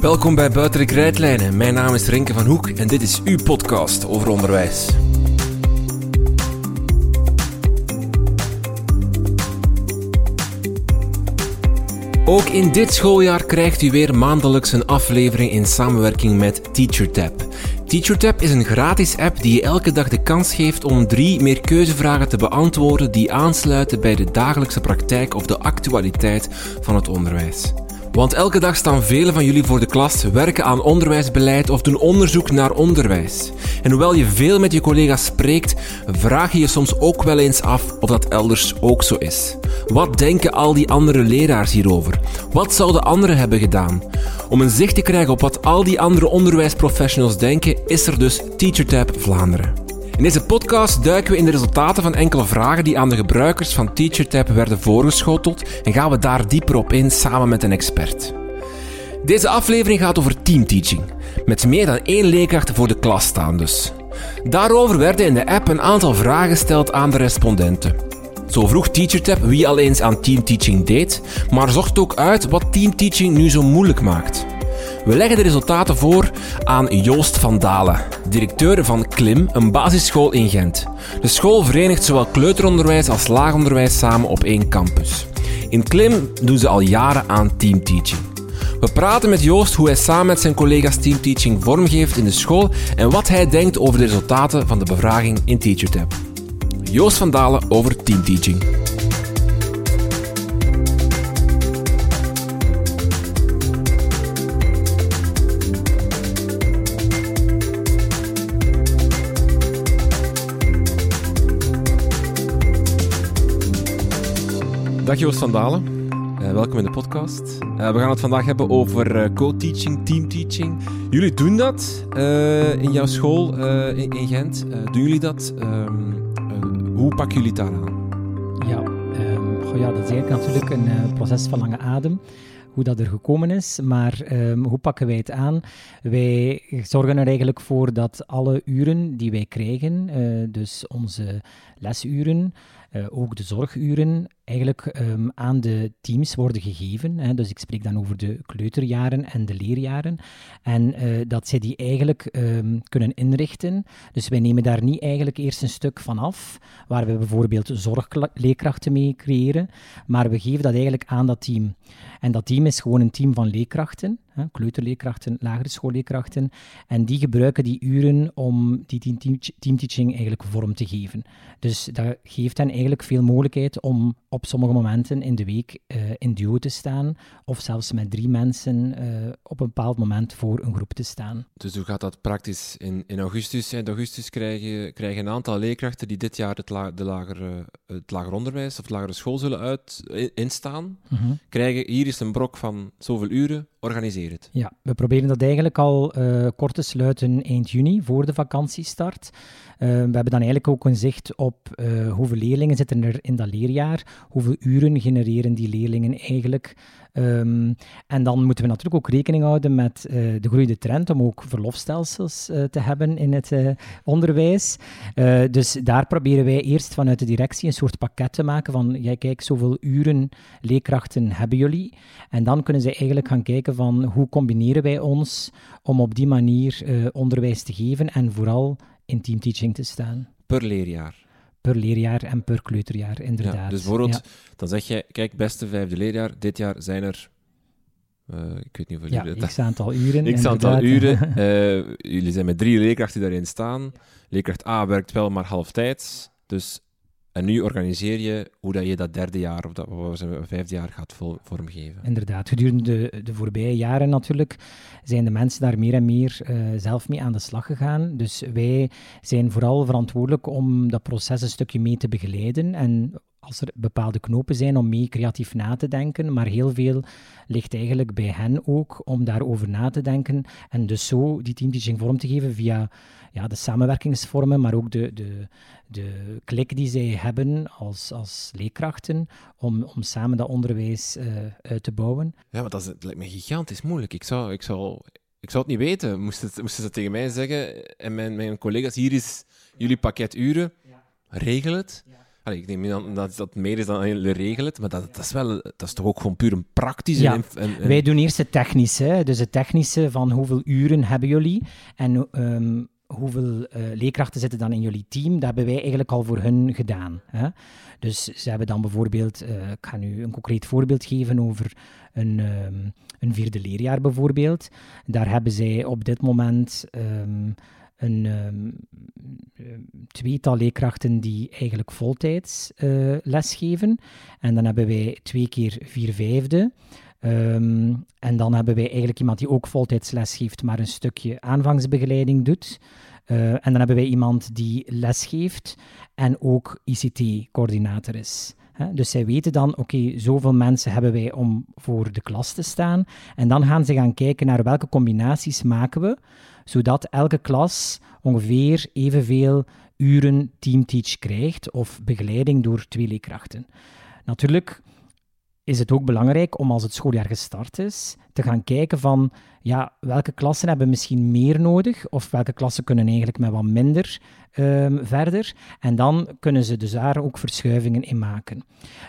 Welkom bij Buiten de Krijtlijnen. Mijn naam is Renke van Hoek en dit is uw podcast over onderwijs. Ook in dit schooljaar krijgt u weer maandelijks een aflevering in samenwerking met TeacherTap. TeacherTap is een gratis app die je elke dag de kans geeft om drie meerkeuzevragen te beantwoorden die aansluiten bij de dagelijkse praktijk of de actualiteit van het onderwijs. Want elke dag staan velen van jullie voor de klas, werken aan onderwijsbeleid of doen onderzoek naar onderwijs. En hoewel je veel met je collega's spreekt, vraag je je soms ook wel eens af of dat elders ook zo is. Wat denken al die andere leraars hierover? Wat zouden anderen hebben gedaan? Om een zicht te krijgen op wat al die andere onderwijsprofessionals denken, is er dus TeacherTap Vlaanderen. In deze podcast duiken we in de resultaten van enkele vragen die aan de gebruikers van TeacherTap werden voorgeschoteld en gaan we daar dieper op in samen met een expert. Deze aflevering gaat over teamteaching, met meer dan één leerkracht voor de klas staan dus. Daarover werden in de app een aantal vragen gesteld aan de respondenten. Zo vroeg TeacherTap wie al eens aan teamteaching deed, maar zocht ook uit wat teamteaching nu zo moeilijk maakt. We leggen de resultaten voor aan Joost van Dalen, directeur van Klim, een basisschool in Gent. De school verenigt zowel kleuteronderwijs als laagonderwijs samen op één campus. In Klim doen ze al jaren aan teamteaching. We praten met Joost hoe hij samen met zijn collega's teamteaching vormgeeft in de school en wat hij denkt over de resultaten van de bevraging in TeacherTap. Joost van Dalen over teamteaching. Dag Joost van Dalen, uh, welkom in de podcast. Uh, we gaan het vandaag hebben over uh, co-teaching, teamteaching. Jullie doen dat in jouw school in, in, Gent. doen jullie dat? Ehm, hoe pakken jullie het daar aan? Ja, goh, ja, dat is eigenlijk natuurlijk een proces van lange adem hoe dat er gekomen is. Maar um, hoe pakken wij het aan? Wij zorgen er eigenlijk voor dat alle uren die wij krijgen, uh, dus onze lesuren, uh, ook de zorguren, eigenlijk um, aan de teams worden gegeven. Hè. Dus ik spreek dan over de kleuterjaren en de leerjaren. En uh, dat zij die eigenlijk um, kunnen inrichten. Dus wij nemen daar niet eigenlijk eerst een stuk van af, waar we bijvoorbeeld zorgleerkrachten mee creëren, maar we geven dat eigenlijk aan dat team. En dat team is gewoon een team van leerkrachten, kleuterleerkrachten, lagere schoolleerkrachten, en die gebruiken die uren om die teamteaching eigenlijk vorm te geven. Dus dat geeft hen eigenlijk veel mogelijkheid om op sommige momenten in de week uh, in duo te staan, of zelfs met drie mensen uh, op een bepaald moment voor een groep te staan. Dus hoe gaat dat praktisch? In, in augustus, in augustus krijgen, krijgen een aantal leerkrachten die dit jaar het, la, de lager, het lager onderwijs of de lagere school zullen uit, instaan, mm -hmm. krijgen hier is een brok van zoveel uren, organiseer het. Ja, we proberen dat eigenlijk al uh, kort te sluiten eind juni, voor de vakantiestart. Uh, we hebben dan eigenlijk ook een zicht op uh, hoeveel leerlingen zitten er in dat leerjaar, hoeveel uren genereren die leerlingen eigenlijk. Um, en dan moeten we natuurlijk ook rekening houden met uh, de groeiende trend om ook verlofstelsels te hebben in het onderwijs. dus daar proberen wij eerst vanuit de directie een soort pakket te maken van, ja, kijk, zoveel uren leerkrachten hebben jullie. En dan kunnen ze eigenlijk gaan kijken van hoe combineren wij ons om op die manier onderwijs te geven en vooral in teamteaching te staan. Per leerjaar? per leerjaar en per kleuterjaar, inderdaad. Ja, dus bijvoorbeeld, dan zeg je, kijk, beste vijfde leerjaar, dit jaar zijn er, uh, ik weet niet hoeveel ja, uren... x aantal uren, x aantal uren. Uh, jullie zijn met drie leerkrachten die daarin staan. Leerkracht A werkt wel maar halftijds, dus en nu organiseer je hoe dat je dat derde jaar of dat vijfde jaar gaat vormgeven. Inderdaad, gedurende de, de voorbije jaren natuurlijk zijn de mensen daar meer en meer uh, zelf mee aan de slag gegaan. Dus wij zijn vooral verantwoordelijk om dat proces een stukje mee te begeleiden en als er bepaalde knopen zijn om mee creatief na te denken, maar heel veel ligt eigenlijk bij hen ook om daarover na te denken en dus zo die teamteaching vorm te geven via ja, de samenwerkingsvormen, maar ook de, de, de klik die zij hebben als, als leerkrachten om, om samen dat onderwijs uh, uit te bouwen. Ja, maar dat, is, lijkt me gigantisch moeilijk. Ik zou, ik zou ik zou het niet weten. Moesten, ze tegen mij zeggen, en mijn, mijn collega's, hier is jullie pakket uren, regel het. Allee, ik neem aan dat dat meer is dan regel het, maar dat, dat, is wel, dat is toch ook gewoon puur een praktische... Ja. Wij doen eerst het technische, dus het technische van hoeveel uren hebben jullie en um, hoeveel uh, leerkrachten zitten dan in jullie team, dat hebben wij eigenlijk al voor hun gedaan. Hè? Dus ze hebben dan bijvoorbeeld, uh, ik ga nu een concreet voorbeeld geven over een, um, een vierde leerjaar bijvoorbeeld. Daar hebben zij op dit moment um, een um, tweetal leerkrachten die eigenlijk voltijds uh, lesgeven. En dan hebben wij twee keer vier vijfde. Um, en dan hebben wij eigenlijk iemand die ook voltijds lesgeeft, maar een stukje aanvangsbegeleiding doet. Uh, en dan hebben wij iemand die lesgeeft en ook ICT-coördinator is. Dus zij weten dan, oké, zoveel mensen hebben wij om voor de klas te staan. En dan gaan ze gaan kijken naar welke combinaties maken we, zodat elke klas ongeveer evenveel uren teamteach krijgt of begeleiding door twee leerkrachten. Natuurlijk is het ook belangrijk om als het schooljaar gestart is, te gaan kijken van ja, welke klassen hebben misschien meer nodig of welke klassen kunnen eigenlijk met wat minder um, verder. En dan kunnen ze dus daar ook verschuivingen in maken.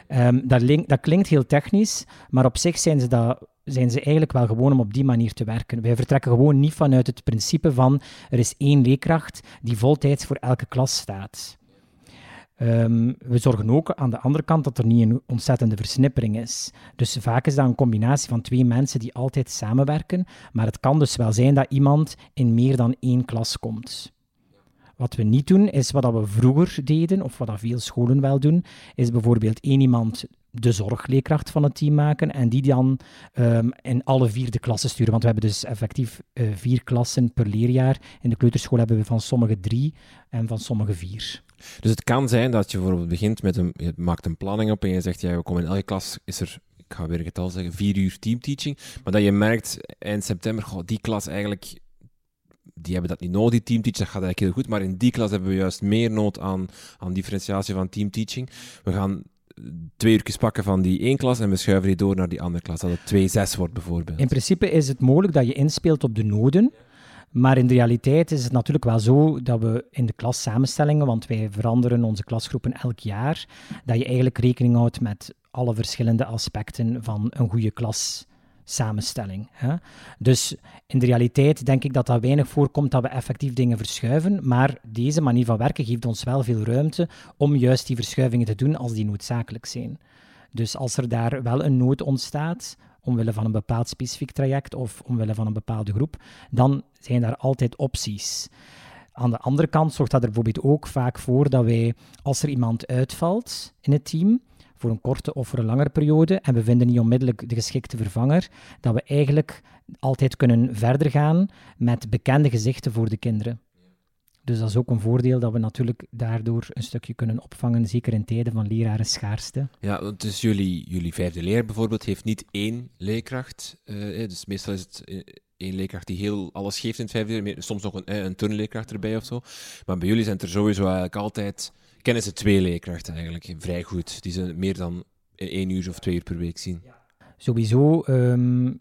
Um, dat, dat, klinkt heel technisch, maar op zich zijn ze, dat, zijn ze eigenlijk wel gewoon om op die manier te werken. Wij vertrekken gewoon niet vanuit het principe van er is één leerkracht die voltijds voor elke klas staat. Um, we zorgen ook aan de andere kant dat er niet een ontzettende versnippering is. Dus vaak is dat een combinatie van twee mensen die altijd samenwerken, maar het kan dus wel zijn dat iemand in meer dan één klas komt. Wat we niet doen, is wat we vroeger deden, of wat veel scholen wel doen, is bijvoorbeeld één iemand de zorgleerkracht van het team maken en die dan um, in alle vier de klassen sturen. Want we hebben dus effectief uh, vier klassen per leerjaar. In de kleuterschool hebben we van sommige drie en van sommige vier. Dus het kan zijn dat je bijvoorbeeld begint met een, je maakt een planning op en je zegt, ja, we komen in elke klas, is er, ik ga weer het getal zeggen, vier uur teamteaching. Maar dat je merkt eind september, goh, die klas eigenlijk, die hebben dat niet nodig, die teamteaching, dat gaat eigenlijk heel goed. Maar in die klas hebben we juist meer nood aan, aan differentiatie van teamteaching. We gaan twee uurtjes pakken van die één klas en we schuiven die door naar die andere klas, dat het twee zes wordt bijvoorbeeld. In principe is het mogelijk dat je inspeelt op de noden. Maar in de realiteit is het natuurlijk wel zo dat we in de klassamenstellingen, want wij veranderen onze klasgroepen elk jaar, dat je eigenlijk rekening houdt met alle verschillende aspecten van een goede klas samenstelling. Hè? Dus in de realiteit denk ik dat dat weinig voorkomt dat we effectief dingen verschuiven, maar deze manier van werken geeft ons wel veel ruimte om juist die verschuivingen te doen als die noodzakelijk zijn. Dus als er daar wel een nood ontstaat, omwille van een bepaald specifiek traject of omwille van een bepaalde groep, dan zijn daar altijd opties. Aan de andere kant zorgt dat er bijvoorbeeld ook vaak voor dat wij, als er iemand uitvalt in het team, voor een korte of voor een langere periode, en we vinden niet onmiddellijk de geschikte vervanger, dat we eigenlijk altijd kunnen verder gaan met bekende gezichten voor de kinderen. Dus dat is ook een voordeel dat we natuurlijk daardoor een stukje kunnen opvangen, zeker in tijden van leraren schaarste. Ja, dus jullie, jullie vijfde leer bijvoorbeeld heeft niet één leerkracht. Uh, dus meestal is het eh, één leerkracht die heel alles geeft in het vijfde leer, soms nog een, een turnleerkracht erbij of zo. Maar bij jullie zijn er sowieso eigenlijk altijd, kennen ze twee leerkrachten eigenlijk, vrij goed. Die ze meer dan één uur of twee uur per week zien. Sowieso um,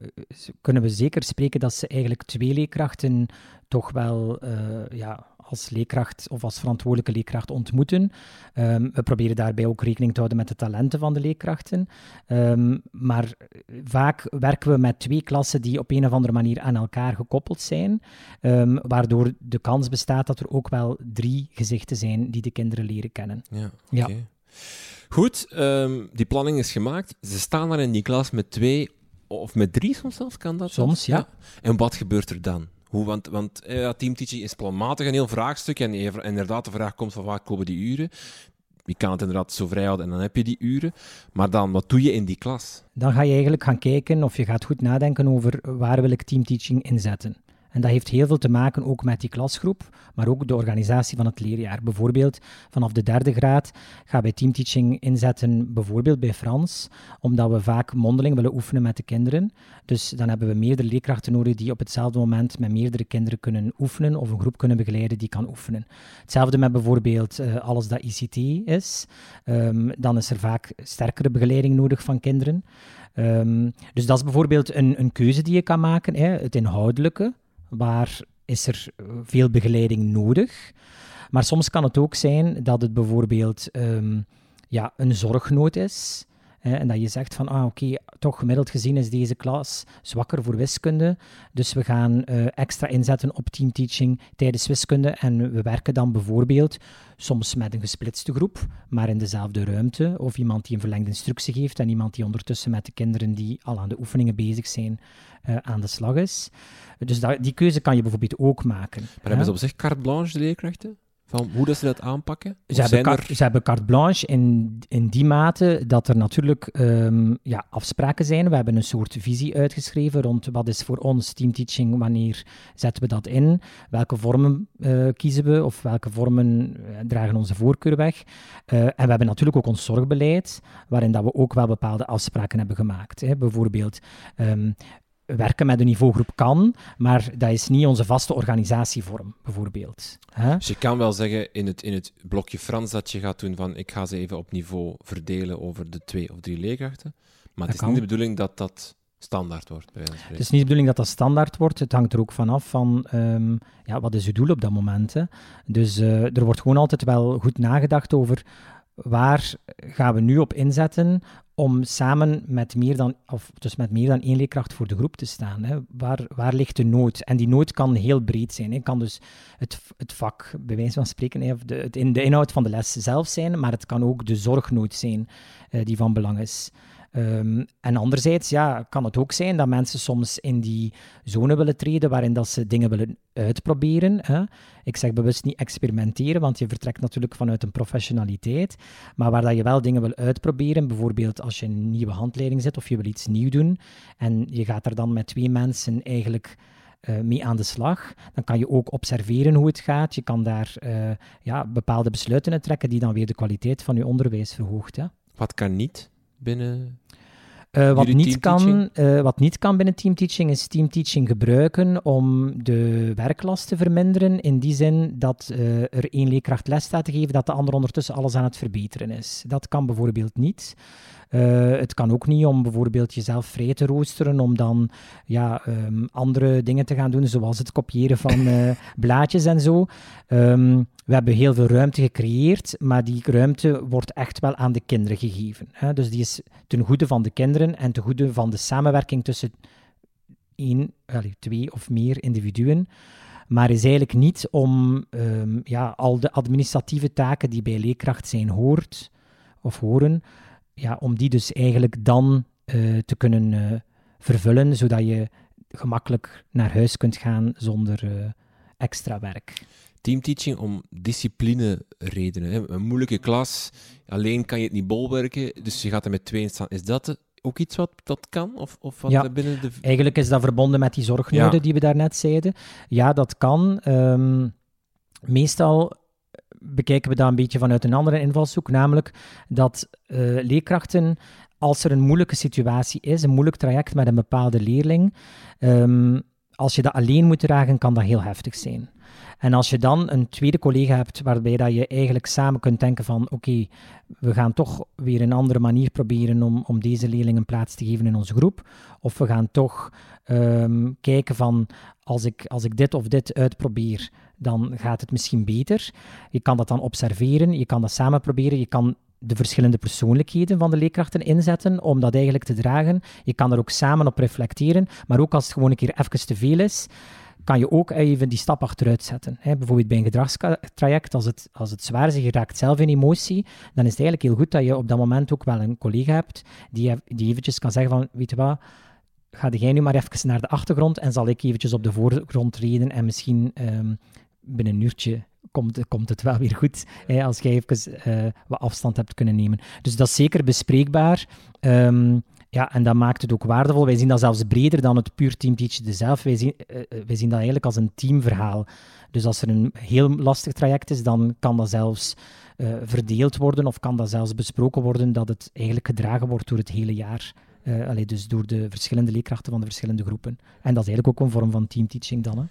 kunnen we zeker spreken dat ze eigenlijk twee leerkrachten toch wel uh, ja, als leerkracht of als verantwoordelijke leerkracht ontmoeten. Um, we proberen daarbij ook rekening te houden met de talenten van de leerkrachten. Um, maar vaak werken we met twee klassen die op een of andere manier aan elkaar gekoppeld zijn, um, waardoor de kans bestaat dat er ook wel drie gezichten zijn die de kinderen leren kennen. Ja, okay. ja. Goed, die planning is gemaakt. Ze staan daar in die klas met twee of met drie soms zelfs, kan dat? Soms, ja. ja. En wat gebeurt er dan? Hoe, want want ja, teamteaching is planmatig een heel vraagstuk. En inderdaad, de vraag komt van waar komen die uren? Je kan het inderdaad zo vrij houden en dan heb je die uren. Maar dan, wat doe je in die klas? Dan ga je eigenlijk gaan kijken of je gaat goed nadenken over waar wil ik teamteaching inzetten. En dat heeft heel veel te maken ook met die klasgroep, maar ook de organisatie van het leerjaar. Bijvoorbeeld vanaf de derde graad gaan wij teamteaching inzetten, bijvoorbeeld bij Frans, omdat we vaak mondeling willen oefenen met de kinderen. Dus dan hebben we meerdere leerkrachten nodig die op hetzelfde moment met meerdere kinderen kunnen oefenen of een groep kunnen begeleiden die kan oefenen. Hetzelfde met bijvoorbeeld uh, alles dat ICT is. Um, dan is er vaak sterkere begeleiding nodig van kinderen. Um, dus dat is bijvoorbeeld een, een keuze die je kan maken, hè, het inhoudelijke. Waar is er veel begeleiding nodig? Maar soms kan het ook zijn dat het bijvoorbeeld ehm, ja, een zorgnood is. Hè, en dat je zegt van, ah oké, toch gemiddeld gezien is deze klas zwakker voor wiskunde. Dus we gaan uh, extra inzetten op teamteaching tijdens wiskunde. En we werken dan bijvoorbeeld soms met een gesplitste groep, maar in dezelfde ruimte. Of iemand die een verlengde instructie geeft en iemand die ondertussen met de kinderen die al aan de oefeningen bezig zijn uh, aan de slag is. Dus dat, die keuze kan je bijvoorbeeld ook maken. Maar hebben ze op zich carte blanche, de leerkrachten? Van hoe dat ze dat aanpakken? Ze hebben, carte, ze hebben, carte blanche in, in die mate dat er natuurlijk um, ja, afspraken zijn. We hebben een soort visie uitgeschreven rond wat is voor ons teamteaching, wanneer zetten we dat in, welke vormen uh, kiezen we of welke vormen uh, dragen onze voorkeur weg. Uh, en we hebben natuurlijk ook ons zorgbeleid, waarin dat we ook wel bepaalde afspraken hebben gemaakt. Hè. Bijvoorbeeld, um, werken met een niveaugroep kan, maar dat is niet onze vaste organisatievorm, bijvoorbeeld. Dus je kan wel zeggen in het, in het blokje Frans dat je gaat doen van ik ga ze even op niveau verdelen over de twee of drie leerkrachten, maar het is niet de bedoeling dat dat standaard wordt. Bij het is niet de bedoeling dat dat standaard wordt. Het hangt er ook vanaf van um, ja, wat is uw doel op dat moment. Hè? Dus uh, er wordt gewoon altijd wel goed nagedacht over waar gaan we nu op inzetten om samen met meer dan, of dus met meer dan één leerkracht voor de groep te staan. Hè. Waar, waar ligt de nood? En die nood kan heel breed zijn. Het kan dus het, het vak, bij wijze van spreken, hè, of de, het in de inhoud van de les zelf zijn, maar het kan ook de zorgnood zijn uh, die van belang is. Um, en anderzijds ja, kan het ook zijn dat mensen soms in die zone willen treden waarin dat ze dingen willen uitproberen. Hè. Ik zeg bewust niet experimenteren, want je vertrekt natuurlijk vanuit een professionaliteit. Maar waar dat je wel dingen wil uitproberen, bijvoorbeeld als je een nieuwe handleiding zet of je wil iets nieuw doen en je gaat er dan met twee mensen eigenlijk uh, mee aan de slag. Dan kan je ook observeren hoe het gaat. Je kan daar uh, ja, bepaalde besluiten uit trekken die dan weer de kwaliteit van je onderwijs verhoogt. Hè. Wat kan niet binnen uh, wat, niet kan, uh, wat niet kan binnen teamteaching is teamteaching gebruiken om de werklast te verminderen. In die zin dat uh, er één leerkracht les staat te geven, dat de ander ondertussen alles aan het verbeteren is. Dat kan bijvoorbeeld niet. Uh, het kan ook niet om bijvoorbeeld jezelf vrij te roosteren, om dan ja, um, andere dingen te gaan doen, zoals het kopiëren van uh, blaadjes en zo. Um, we hebben heel veel ruimte gecreëerd, maar die ruimte wordt echt wel aan de kinderen gegeven. Hè? Dus die is ten goede van de kinderen en ten goede van de samenwerking tussen één, twee of meer individuen maar is eigenlijk niet om um, ja, al de administratieve taken die bij leerkracht zijn hoort of horen, ja, om die dus eigenlijk dan uh, te kunnen uh, vervullen, zodat je gemakkelijk naar huis kunt gaan zonder uh, extra werk. Teamteaching om discipline redenen. Hè. Een moeilijke klas, alleen kan je het niet bolwerken, dus je gaat er met twee staan. Is dat ook iets wat dat kan? Of, of wat ja, binnen de... eigenlijk is dat verbonden met die zorgnoden ja. die we daarnet zeiden. Ja, dat kan. Um, meestal bekijken we dat een beetje vanuit een andere invalshoek, namelijk dat uh, leerkrachten, als er een moeilijke situatie is, een moeilijk traject met een bepaalde leerling, um, als je dat alleen moet dragen, kan dat heel heftig zijn. En als je dan een tweede collega hebt waarbij dat je eigenlijk samen kunt denken van oké, we gaan toch weer een andere manier proberen om, om deze leerling een plaats te geven in onze groep. Of we gaan toch um, kijken van als ik, als ik dit of dit uitprobeer, dan gaat het misschien beter. Je kan dat dan observeren, je kan dat samen proberen, je kan de verschillende persoonlijkheden van de leerkrachten inzetten om dat eigenlijk te dragen. Je kan er ook samen op reflecteren, maar ook als het gewoon een keer even te veel is, kan je ook even die stap achteruit zetten. Hè. Bijvoorbeeld bij een gedragstraject, als het, als het zwaar is, je raakt zelf in emotie, dan is het eigenlijk heel goed dat je op dat moment ook wel een collega hebt die, die eventjes kan zeggen van, weet je wat, ga jij nu maar even naar de achtergrond en zal ik eventjes op de voorgrond reden en misschien um, binnen een uurtje komt, komt het wel weer goed hè, als jij even uh, wat afstand hebt kunnen nemen. Dus dat is zeker bespreekbaar. Um, ja, en dat maakt het ook waardevol. Wij zien dat zelfs breder dan het puur teamteachen zelf. Wij zien, uh, zien dat eigenlijk als een teamverhaal. Dus als er een heel lastig traject is, dan kan dat zelfs uh, verdeeld worden of kan dat zelfs besproken worden dat het eigenlijk gedragen wordt door het hele jaar. Uh, dus door de verschillende leerkrachten van de verschillende groepen. En dat is eigenlijk ook een vorm van teamteaching dan. Hè?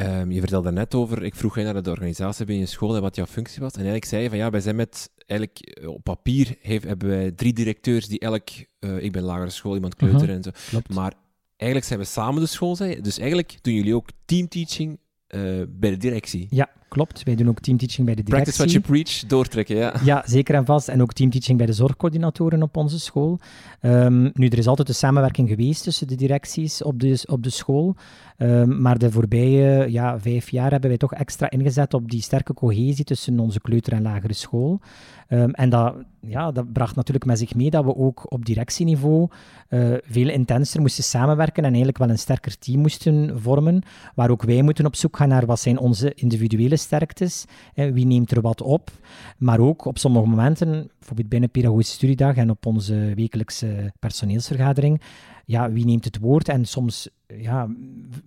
Um, je vertelde net over, ik vroeg je naar de organisatie binnen je school en wat jouw functie was. En eigenlijk zei je van ja, wij zijn met, eigenlijk eh, op papier heeft, hebben wij drie directeurs die elk, uh, ik ben lagere school, iemand kleuter uh -huh, en zo. Klopt. Maar eigenlijk zijn we samen de school, zei Dus eigenlijk doen jullie ook teamteaching uh, bij de directie. Ja, klopt. Wij doen ook teamteaching bij de directie. Practice what you preach, doortrekken, ja. Ja, zeker en vast. En ook teamteaching bij de zorgcoördinatoren op onze school. Um, nu, er is altijd een samenwerking geweest tussen de directies op de, op de school. Um, maar de voorbije ja, vijf jaar hebben wij toch extra ingezet op die sterke cohesie tussen onze kleuter- en lagere school. Um, en dat, ja, dat bracht natuurlijk met zich mee dat we ook op directieniveau uh, veel intenser moesten samenwerken en eigenlijk wel een sterker team moesten vormen, waar ook wij moeten op zoek gaan naar wat zijn onze individuele sterktes, wie neemt er wat op, maar ook op sommige momenten, bijvoorbeeld binnen pedagogische studiedag en op onze wekelijkse personeelsvergadering, ja, wie neemt het woord? En soms ja,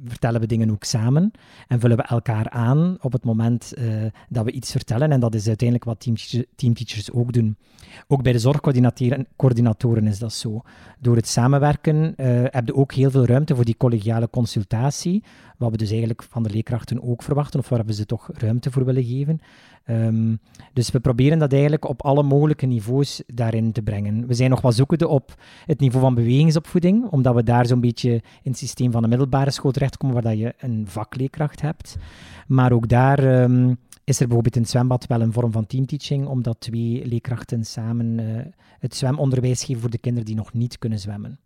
vertellen we dingen ook samen en vullen we elkaar aan op het moment uh, dat we iets vertellen. En dat is uiteindelijk wat teamteachers, ook doen. Ook bij de zorgcoördinatoren is dat zo. Door het samenwerken uh, heb je ook heel veel ruimte voor die collegiale consultatie, wat we dus eigenlijk van de leerkrachten ook verwachten, of waar we ze toch ruimte voor willen geven. Um, dus we proberen dat eigenlijk op alle mogelijke niveaus daarin te brengen. We zijn nog wat zoekende op het niveau van bewegingsopvoeding, omdat we daar zo'n beetje in het systeem van de middelbare school terechtkomen, waar dat je een vakleerkracht hebt. Maar ook daar um, is er bijvoorbeeld in het zwembad wel een vorm van teamteaching, omdat twee leerkrachten samen uh, het zwemonderwijs geven voor de kinderen die nog niet kunnen zwemmen.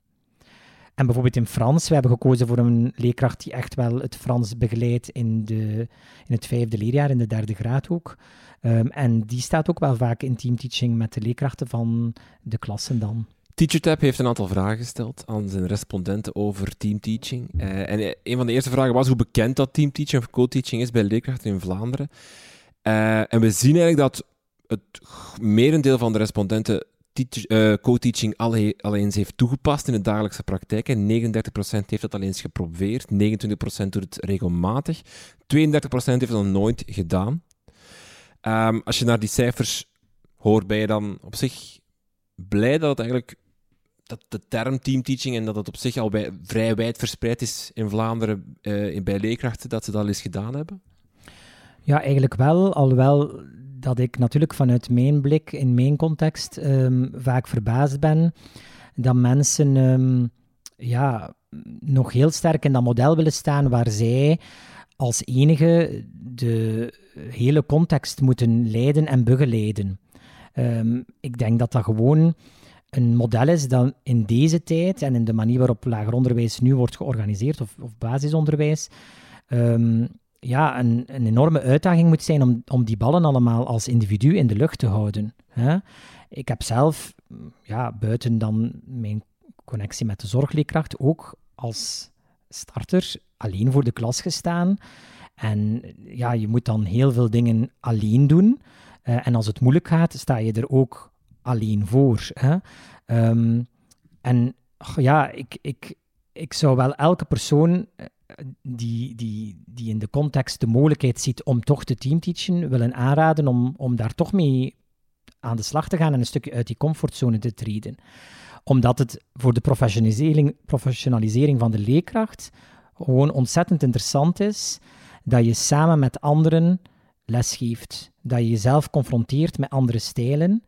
En bijvoorbeeld in Frans, we hebben gekozen voor een leerkracht die echt wel het Frans begeleidt in, de, in het vijfde leerjaar, in de derde graad ook. Um, en die staat ook wel vaak in teamteaching met de leerkrachten van de klassen dan. TeacherTap heeft een aantal vragen gesteld aan zijn respondenten over teamteaching. Uh, en een van de eerste vragen was hoe bekend dat teamteaching of co-teaching is bij leerkrachten in Vlaanderen. Uh, en we zien eigenlijk dat het merendeel van de respondenten co-teaching al eens heeft toegepast in de dagelijkse praktijk. En 39% heeft dat al eens geprobeerd, 29% doet het regelmatig, 32% heeft het nog nooit gedaan. Um, als je naar die cijfers hoort, ben je dan op zich blij dat het eigenlijk dat de term teamteaching en dat het op zich al bij, vrij wijd verspreid is in Vlaanderen uh, bij leerkrachten, dat ze dat al eens gedaan hebben? Ja, eigenlijk wel. Alhoewel dat ik natuurlijk vanuit mijn blik, in mijn context, um, vaak verbaasd ben dat mensen um, ja, nog heel sterk in dat model willen staan waar zij als enige de hele context moeten leiden en begeleiden. Um, ik denk dat dat gewoon een model is dat in deze tijd en in de manier waarop lager onderwijs nu wordt georganiseerd, of, of basisonderwijs, um, ja, een, een enorme uitdaging moet zijn om, om die ballen allemaal als individu in de lucht te houden. Hè? Ik heb zelf, ja, buiten dan mijn connectie met de zorgleerkracht, ook als starter alleen voor de klas gestaan. En ja, je moet dan heel veel dingen alleen doen. Uh, en als het moeilijk gaat, sta je er ook alleen voor. Hè? Um, en ja, ik, ik, ik zou wel elke persoon die, die, die in de context de mogelijkheid ziet om toch te teamteachen, willen aanraden om, om daar toch mee aan de slag te gaan en een stukje uit die comfortzone te treden. Omdat het voor de professionalisering, professionalisering van de leerkracht gewoon ontzettend interessant is dat je samen met anderen lesgeeft. Dat je jezelf confronteert met andere stijlen.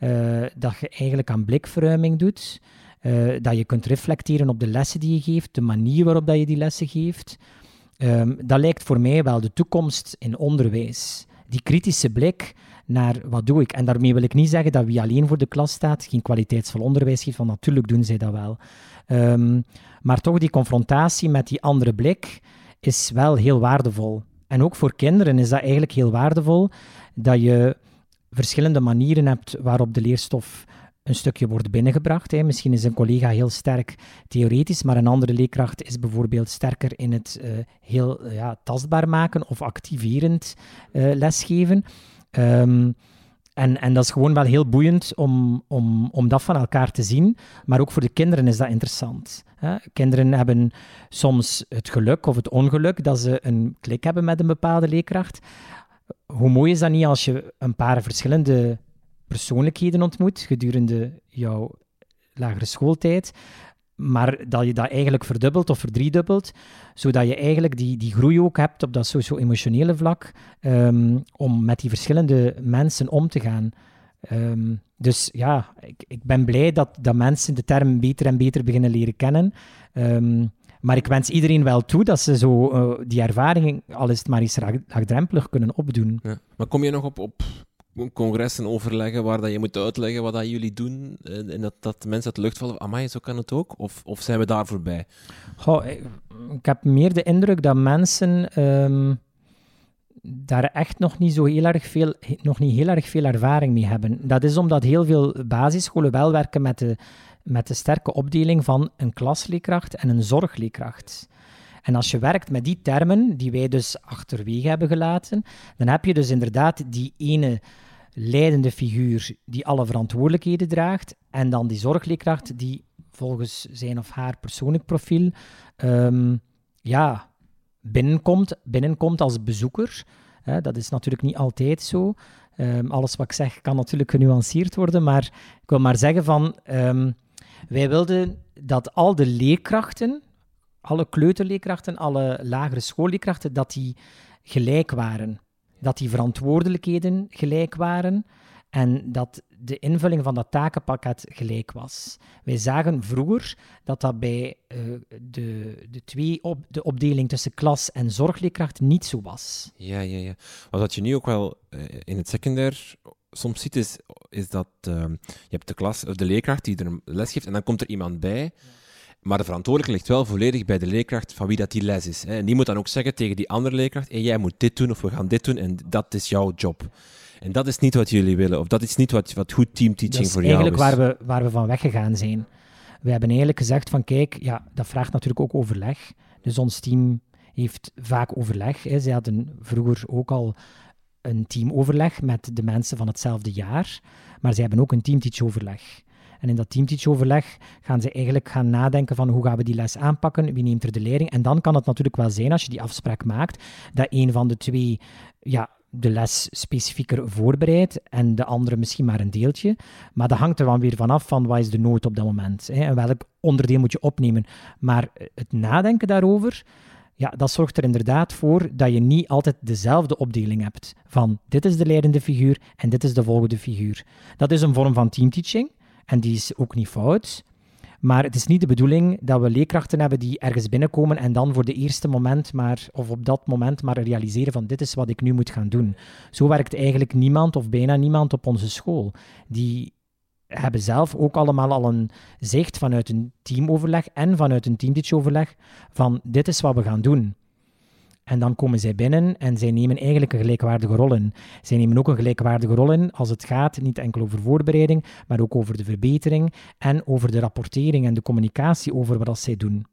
Uh, dat je eigenlijk aan blikverruiming doet. Uh, dat je kunt reflecteren op de lessen die je geeft, de manier waarop dat je die lessen geeft. Um, dat lijkt voor mij wel de toekomst in onderwijs. Die kritische blik naar wat doe ik. En daarmee wil ik niet zeggen dat wie alleen voor de klas staat geen kwaliteitsvol onderwijs geeft, want natuurlijk doen zij dat wel. Um, maar toch die confrontatie met die andere blik is wel heel waardevol. En ook voor kinderen is dat eigenlijk heel waardevol dat je verschillende manieren hebt waarop de leerstof een stukje wordt binnengebracht. Hè. Misschien is een collega heel sterk theoretisch, maar een andere leerkracht is bijvoorbeeld sterker in het uh, heel uh, ja, tastbaar maken of activerend uh, lesgeven. Um, en, en dat is gewoon wel heel boeiend om, om, om dat van elkaar te zien. Maar ook voor de kinderen is dat interessant. Hè? Kinderen hebben soms het geluk of het ongeluk dat ze een klik hebben met een bepaalde leerkracht. Hoe mooi is dat niet als je een paar verschillende persoonlijkheden ontmoet gedurende jouw lagere schooltijd, maar dat je dat eigenlijk verdubbelt of verdriedubbelt, zodat je eigenlijk die, die groei ook hebt op dat socio-emotionele vlak, um, om met die verschillende mensen om te gaan. Ehm, dus ja, ik, ik ben blij dat, dat mensen de term beter en beter beginnen leren kennen. Ehm, maar ik wens iedereen wel toe dat ze zo uh, die ervaring, al is het maar eens laagdrempelig, kunnen opdoen. Ja. Maar kom je nog op, op congressen overleggen waar dat je moet uitleggen wat dat jullie doen eh, en dat, dat mensen uit de lucht vallen, amai, zo kan het ook? Of, of zijn we daar voorbij? Goh, ik, ik, heb meer de indruk dat mensen um, daar echt nog niet zo heel erg veel, nog niet heel erg veel ervaring mee hebben. Dat is omdat heel veel basisscholen wel werken met de, met de sterke opdeling van een klasleerkracht en een zorgleerkracht. En als je werkt met die termen, die wij dus achterwege hebben gelaten, dan heb je dus inderdaad die ene leidende figuur die alle verantwoordelijkheden draagt, en dan die zorgleerkracht die volgens zijn of haar persoonlijk profiel um, ja, binnenkomt, binnenkomt als bezoeker. dat is natuurlijk niet altijd zo. Um, alles wat ik zeg kan natuurlijk genuanceerd worden, maar ik wil maar zeggen van... Um, wij wilden dat al de leerkrachten, alle kleuterleerkrachten, alle lagere schoolleerkrachten, dat die gelijk waren. Dat die verantwoordelijkheden gelijk waren en dat de invulling van dat takenpakket gelijk was. Wij zagen vroeger dat dat bij uh, de, de, twee op, de opdeling tussen klas en zorgleerkracht niet zo was. Ja, ja, ja. Wat je nu ook wel uh, in het secundair soms ziet, is, is dat uh, je hebt de klas, of de leerkracht die er les geeft en dan komt er iemand bij. Maar de verantwoordelijkheid ligt wel volledig bij de leerkracht van wie dat die les is. Hè. En die moet dan ook zeggen tegen die andere leerkracht: hey, jij moet dit doen of we gaan dit doen en dat is jouw job. En dat is niet wat jullie willen, of dat is niet wat, wat goed teamteaching voor jou is. eigenlijk waar we, waar we van weggegaan zijn. We hebben eigenlijk gezegd van kijk, ja, dat vraagt natuurlijk ook overleg. Dus ons team heeft vaak overleg. Hè. Zij hadden vroeger ook al een teamoverleg met de mensen van hetzelfde jaar, maar ze hebben ook een teamteachoverleg. En in dat teamteachoverleg gaan ze eigenlijk gaan nadenken van hoe gaan we die les aanpakken, wie neemt er de leiding. En dan kan het natuurlijk wel zijn, als je die afspraak maakt, dat een van de twee ja, de les specifieker voorbereidt en de andere misschien maar een deeltje. Maar dat hangt er dan weer vanaf van wat is de nood op dat moment hè, en welk onderdeel moet je opnemen. Maar het nadenken daarover, ja, dat zorgt er inderdaad voor dat je niet altijd dezelfde opdeling hebt van dit is de leidende figuur en dit is de volgende figuur. Dat is een vorm van teamteaching en die is ook niet fout. Maar het is niet de bedoeling dat we leerkrachten hebben die ergens binnenkomen en dan voor de eerste moment maar, of op dat moment maar realiseren van dit is wat ik nu moet gaan doen. Zo werkt eigenlijk niemand of bijna niemand op onze school. Die hebben zelf ook allemaal al een zicht vanuit een teamoverleg en vanuit een teamteachoverleg van dit is wat we gaan doen. En dan komen zij binnen en zij nemen eigenlijk een gelijkwaardige rol in. Zij nemen ook een gelijkwaardige rol in als het gaat niet enkel over voorbereiding, maar ook over de verbetering en over de rapportering en de communicatie over wat zij doen.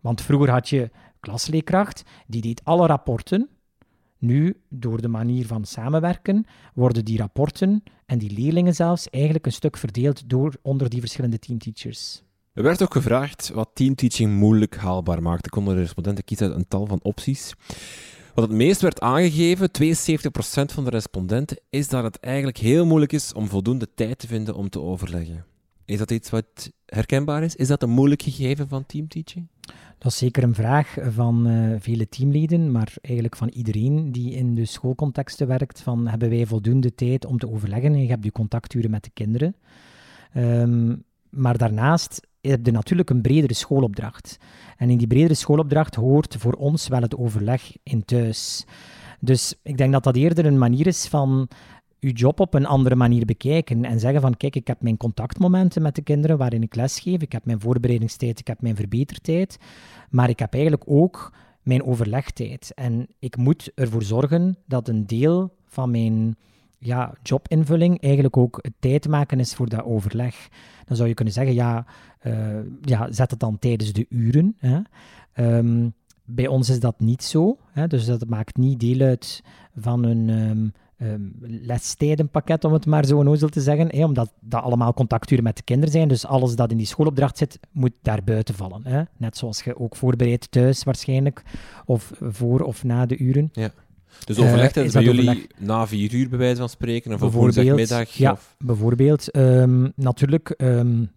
Want vroeger had je klasleerkracht, die deed alle rapporten. Nu, door de manier van samenwerken, worden die rapporten en die leerlingen zelfs eigenlijk een stuk verdeeld door onder die verschillende teamteachers. Er werd ook gevraagd wat teamteaching moeilijk haalbaar maakt. Ik konden de respondenten kiezen uit een tal van opties. Wat het meest werd aangegeven, 72% van de respondenten, is dat het eigenlijk heel moeilijk is om voldoende tijd te vinden om te overleggen. Is dat iets wat herkenbaar is? Is dat een moeilijk gegeven van teamteaching? Dat is zeker een vraag van uh, vele teamleden, maar eigenlijk van iedereen die in de schoolcontexten werkt. Van, hebben wij voldoende tijd om te overleggen? En je hebt je contacturen met de kinderen. Um, maar daarnaast heb je natuurlijk een bredere schoolopdracht. En in die bredere schoolopdracht hoort voor ons wel het overleg in thuis. Dus ik denk dat dat eerder een manier is van uw job op een andere manier bekijken en zeggen van kijk, ik heb mijn contactmomenten met de kinderen waarin ik lesgeef, ik heb mijn voorbereidingstijd, ik heb mijn verbetertijd, maar ik heb eigenlijk ook mijn overlegtijd. En ik moet ervoor zorgen dat een deel van mijn ja, jobinvulling eigenlijk ook tijd maken is voor dat overleg. Dan zou je kunnen zeggen, ja, uh, ja zet het dan tijdens de uren. Hè. Um, bij ons is dat niet zo, hè, dus dat maakt niet deel uit van een um, lestijdenpakket, om het maar zo onnozel te zeggen, hè, omdat dat allemaal contacturen met de kinderen zijn, dus alles dat in die schoolopdracht zit, moet daar buiten vallen. Hè. Net zoals je ook voorbereidt thuis waarschijnlijk, of voor of na de uren. Ja. Dus overleg uh, bij jullie na vier uur, bij wijze van spreken, of woensdagmiddag? Ja, of? bijvoorbeeld. Um, natuurlijk, um,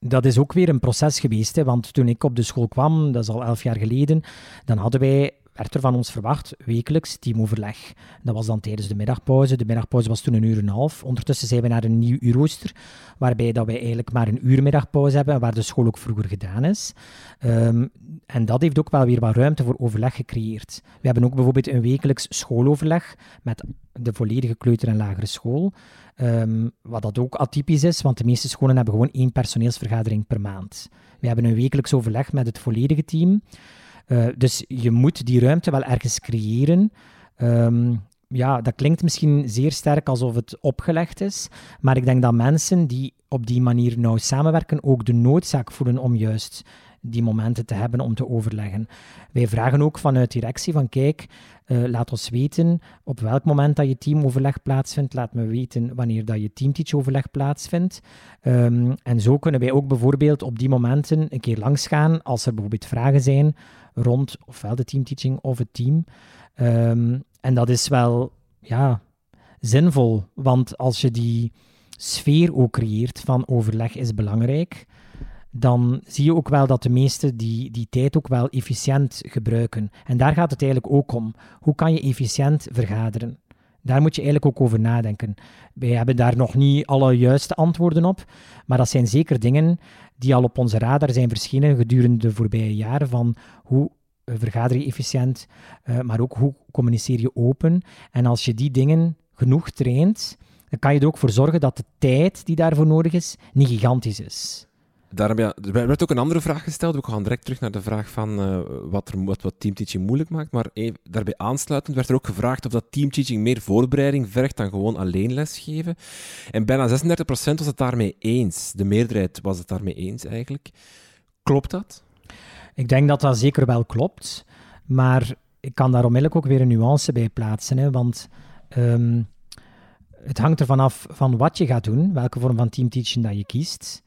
dat is ook weer een proces geweest. Hè, want toen ik op de school kwam, dat is al elf jaar geleden, dan hadden wij werd er van ons verwacht wekelijks teamoverleg. Dat was dan tijdens de middagpauze. De middagpauze was toen een uur en een half. Ondertussen zijn we naar een nieuw uurrooster, waarbij dat wij eigenlijk maar een uur middagpauze hebben, waar de school ook vroeger gedaan is. Ehm, en dat heeft ook wel weer wat ruimte voor overleg gecreëerd. We hebben ook bijvoorbeeld een wekelijks schooloverleg met de volledige kleuter- en lagere school. Um, wat dat ook atypisch is, want de meeste scholen hebben gewoon één personeelsvergadering per maand. We hebben een wekelijks overleg met het volledige team. Uh, dus je moet die ruimte wel ergens creëren. Um, ja, dat klinkt misschien zeer sterk alsof het opgelegd is, maar ik denk dat mensen die op die manier nauw samenwerken ook de noodzaak voelen om juist die momenten te hebben om te overleggen. Wij vragen ook vanuit directie van kijk, uh, laat ons weten op welk moment dat je teamoverleg plaatsvindt. Laat me weten wanneer dat je teamteachoverleg plaatsvindt. Um, en zo kunnen wij ook bijvoorbeeld op die momenten een keer langsgaan als er bijvoorbeeld vragen zijn rond ofwel de teamteaching of het team. Um, en dat is wel ja, zinvol, want als je die sfeer ook creëert van overleg is belangrijk, dan zie je ook wel dat de meesten die, die tijd ook wel efficiënt gebruiken. En daar gaat het eigenlijk ook om. Hoe kan je efficiënt vergaderen? Daar moet je eigenlijk ook over nadenken. Wij hebben daar nog niet alle juiste antwoorden op, maar dat zijn zeker dingen die al op onze radar zijn verschenen gedurende de voorbije jaren van hoe vergader je efficiënt, uh, maar ook hoe communiceer je open. En als je die dingen genoeg traint, dan kan je er ook voor zorgen dat de tijd die daarvoor nodig is, niet gigantisch is. Daarom, er werd ook een andere vraag gesteld. We gaan direct terug naar de vraag van uh, wat, er, wat, teamteaching moeilijk maakt. Maar even, daarbij aansluitend werd er ook gevraagd of dat teamteaching meer voorbereiding vergt dan gewoon alleen lesgeven. En bijna 36% was het daarmee eens. De meerderheid was het daarmee eens eigenlijk. Klopt dat? Ik denk dat dat zeker wel klopt. Maar ik kan daar onmiddellijk ook weer een nuance bij plaatsen. Hè, want um, het hangt ervan af van wat je gaat doen, welke vorm van teamteaching dat je kiest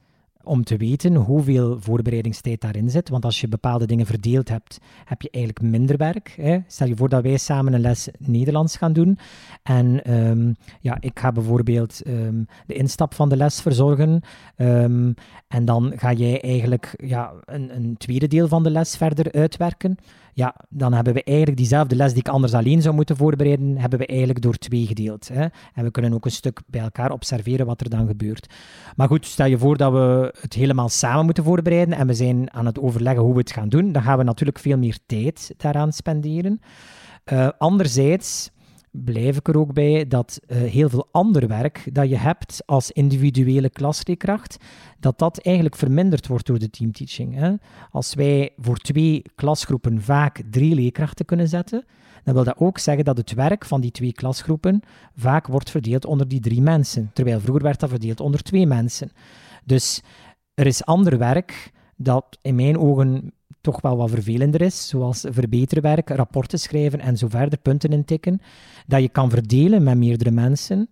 om te weten hoeveel voorbereidingstijd daarin zit. Want als je bepaalde dingen verdeeld hebt, heb je eigenlijk minder werk. Hè? Stel je voor dat wij samen een les Nederlands gaan doen. En um, ja, ik ga bijvoorbeeld um, de instap van de les verzorgen. Um, en dan ga jij eigenlijk ja, een, een tweede deel van de les verder uitwerken ja, dan hebben we eigenlijk diezelfde les die ik anders alleen zou moeten voorbereiden, hebben we eigenlijk door twee gedeeld. Hè? En we kunnen ook een stuk bij elkaar observeren wat er dan gebeurt. Maar goed, stel je voor dat we het helemaal samen moeten voorbereiden en we zijn aan het overleggen hoe we het gaan doen, dan gaan we natuurlijk veel meer tijd daaraan spenderen. Uh, anderzijds blijf ik er ook bij dat uh, heel veel ander werk dat je hebt als individuele klasleerkracht, dat dat eigenlijk verminderd wordt door de teamteaching. Hè? Als wij voor twee klasgroepen vaak drie leerkrachten kunnen zetten, dan wil dat ook zeggen dat het werk van die twee klasgroepen vaak wordt verdeeld onder die drie mensen, terwijl vroeger werd dat verdeeld onder twee mensen. Dus er is ander werk dat in mijn ogen toch wel wat vervelender is, zoals verbeterwerk, rapporten schrijven en zo verder, punten intikken, dat je kan verdelen met meerdere mensen.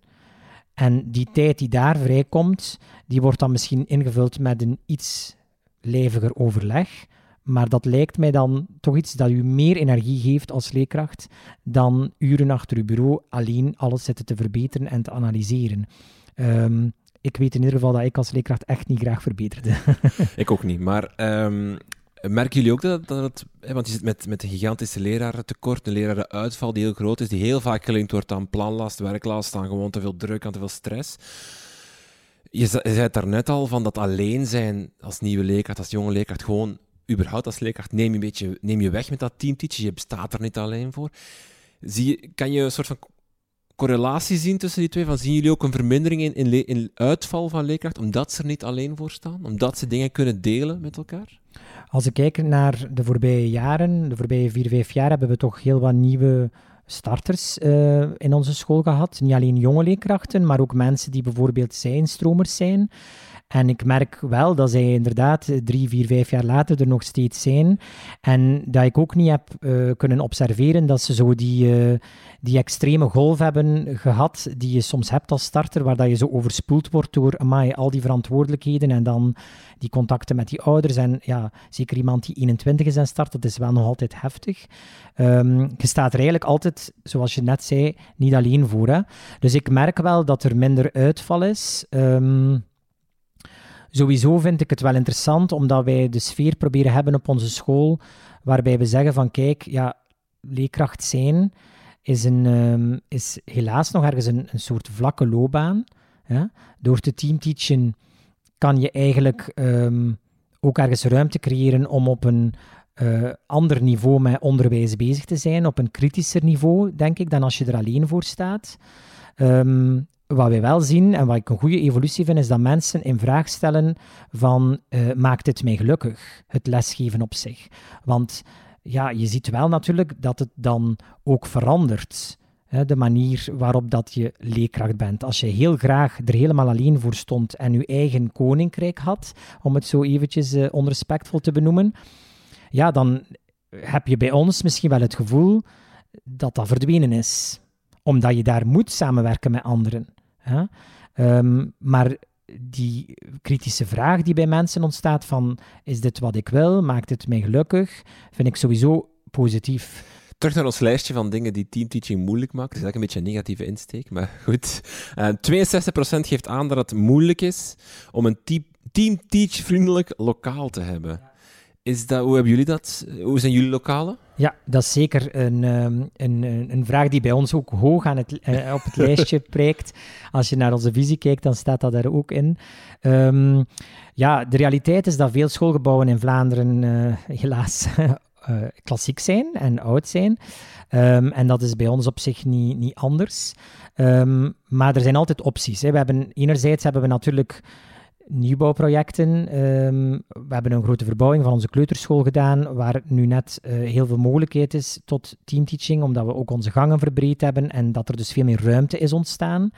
En die tijd die daar vrijkomt, die wordt dan misschien ingevuld met een iets lijviger overleg. Maar dat lijkt mij dan toch iets dat u meer energie geeft als leerkracht dan uren achter uw bureau alleen alles zitten te verbeteren en te analyseren. Um, ik weet in ieder geval dat ik als leerkracht echt niet graag verbeterde. ik ook niet, maar um, Merken jullie ook dat, dat het, want je zit met, met een gigantische lerarentekort, een lerarenuitval die heel groot is, die heel vaak gelinkt wordt aan planlast, werklast, aan gewoon te veel druk, aan te veel stress. Je, zei het daarnet al van dat alleen zijn als nieuwe leerkracht, als jonge leerkracht, gewoon überhaupt als leerkracht, neem je, een beetje, neem je weg met dat teamteachen, je bestaat er niet alleen voor. Zie je, kan je een soort van correlatie zien tussen die twee? Van, zien jullie ook een vermindering in, in, in uitval van leerkracht, omdat ze er niet alleen voor staan? Omdat ze dingen kunnen delen met elkaar? Als ik kijk naar de voorbije jaren, de voorbije vier, vijf jaar, hebben we toch heel wat nieuwe starters uh, in onze school gehad. Niet alleen jonge leerkrachten, maar ook mensen die bijvoorbeeld zijnstromers zijn. En ik merk wel dat zij inderdaad drie, vier, vijf jaar later er nog steeds zijn. En dat ik ook niet heb uh, kunnen observeren dat ze zo die, uh, die extreme golf hebben gehad die je soms hebt als starter, waar dat je zo overspoeld wordt door amai, al die verantwoordelijkheden en dan die contacten met die ouders. En ja, zeker iemand die 21 is en start, dat is wel nog altijd heftig. Um, je staat er eigenlijk altijd, zoals je net zei, niet alleen voor. Hè? Dus ik merk wel dat er minder uitval is. Um, Sowieso vind ik het wel interessant, omdat wij de sfeer proberen hebben op onze school, waarbij we zeggen van kijk, ja, leerkracht zijn is, een, ehm, is helaas nog ergens een, soort vlakke loopbaan. Door te teamteachen kan je eigenlijk ehm, ook ergens ruimte creëren om op een uh, ander niveau met onderwijs bezig te zijn, op een kritischer niveau, denk ik, dan als je er alleen voor staat. Ehm, wat wij wel zien en wat ik een goede evolutie vind, is dat mensen in vraag stellen van uh, maakt het mij gelukkig, het lesgeven op zich. Want ja, je ziet wel natuurlijk dat het dan ook verandert. Hè, de manier waarop dat je leerkracht bent. Als je heel graag er helemaal alleen voor stond en je eigen koninkrijk had, om het zo eventjes uh, onrespectvol te benoemen, ja, dan heb je bij ons misschien wel het gevoel dat dat verdwenen is. Omdat je daar moet samenwerken met anderen. Um, maar die kritische vraag die bij mensen ontstaat van is dit wat ik wil, maakt het mij gelukkig, vind ik sowieso positief. Terug naar ons lijstje van dingen die teamteaching moeilijk maakt. Dat is eigenlijk een beetje een negatieve insteek, maar goed. Uh, eh, 62% geeft aan dat het moeilijk is om een team, teamteach-vriendelijk lokaal te hebben. Is dat, hoe hebben jullie dat? Hoe zijn jullie lokalen? Ja, dat is zeker een, ehm, een, een vraag die bij ons ook hoog aan het, eh, op het lijstje prijkt. Als je naar onze visie kijkt, dan staat dat er ook in. Um, ja, de realiteit is dat veel schoolgebouwen in Vlaanderen uh, helaas uh, klassiek zijn en oud zijn. Um, en dat is bij ons op zich niet, niet anders. maar er zijn altijd opties. Hè. We hebben, enerzijds hebben we natuurlijk nieuwbouwprojecten. Um, we hebben een grote verbouwing van onze kleuterschool gedaan, waar nu net uh, heel veel mogelijkheid is tot teamteaching, omdat we ook onze gangen verbreed hebben en dat er dus veel meer ruimte is ontstaan.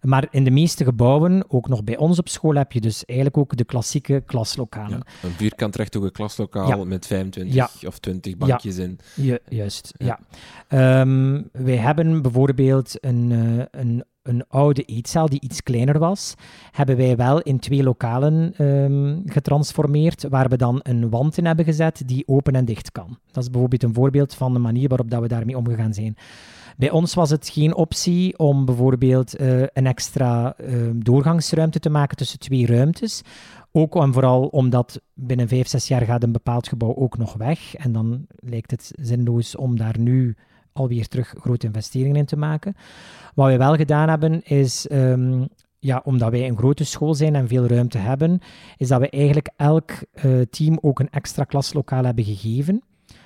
Maar in de meeste gebouwen, ook nog bij ons op school, heb je dus eigenlijk ook de klassieke klaslokalen. Ja, een vierkant rechthoekig klaslokaal met 25 of 20 bankjes in. Juist, ja. Um, wij hebben bijvoorbeeld een, uh, een een oude eetzaal die iets kleiner was, hebben wij wel in twee lokalen um, getransformeerd, waar we dan een wand in hebben gezet die open en dicht kan. Dat is bijvoorbeeld een voorbeeld van de manier waarop dat we daarmee omgegaan zijn. Bij ons was het geen optie om bijvoorbeeld uh, een extra uh, doorgangsruimte te maken tussen twee ruimtes. Ook en vooral omdat binnen vijf, zes jaar gaat een bepaald gebouw ook nog weg. En dan lijkt het zinloos om daar nu alweer terug grote investeringen in te maken. Wat wij wel gedaan hebben, is um, ja, omdat wij een grote school zijn en veel ruimte hebben, is dat we eigenlijk elk uh, team ook een extra klaslokaal hebben gegeven.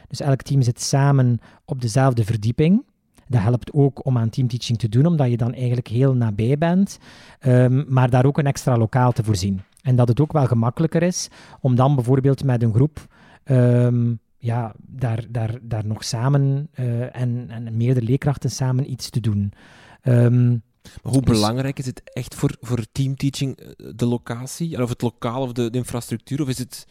Dus elk team zit samen op dezelfde verdieping. Dat helpt ook om aan teamteaching te doen, omdat je dan eigenlijk heel nabij bent, um, maar daar ook een extra lokaal te voorzien. En dat het ook wel gemakkelijker is om dan bijvoorbeeld met een groep um, ja, daar, daar, daar nog samen uh, en, en meerdere leerkrachten samen iets te doen. Um, maar hoe dus- belangrijk is het echt voor, voor teamteaching, eh, de locatie? Of het lokaal of de, de infrastructuur? Of is het,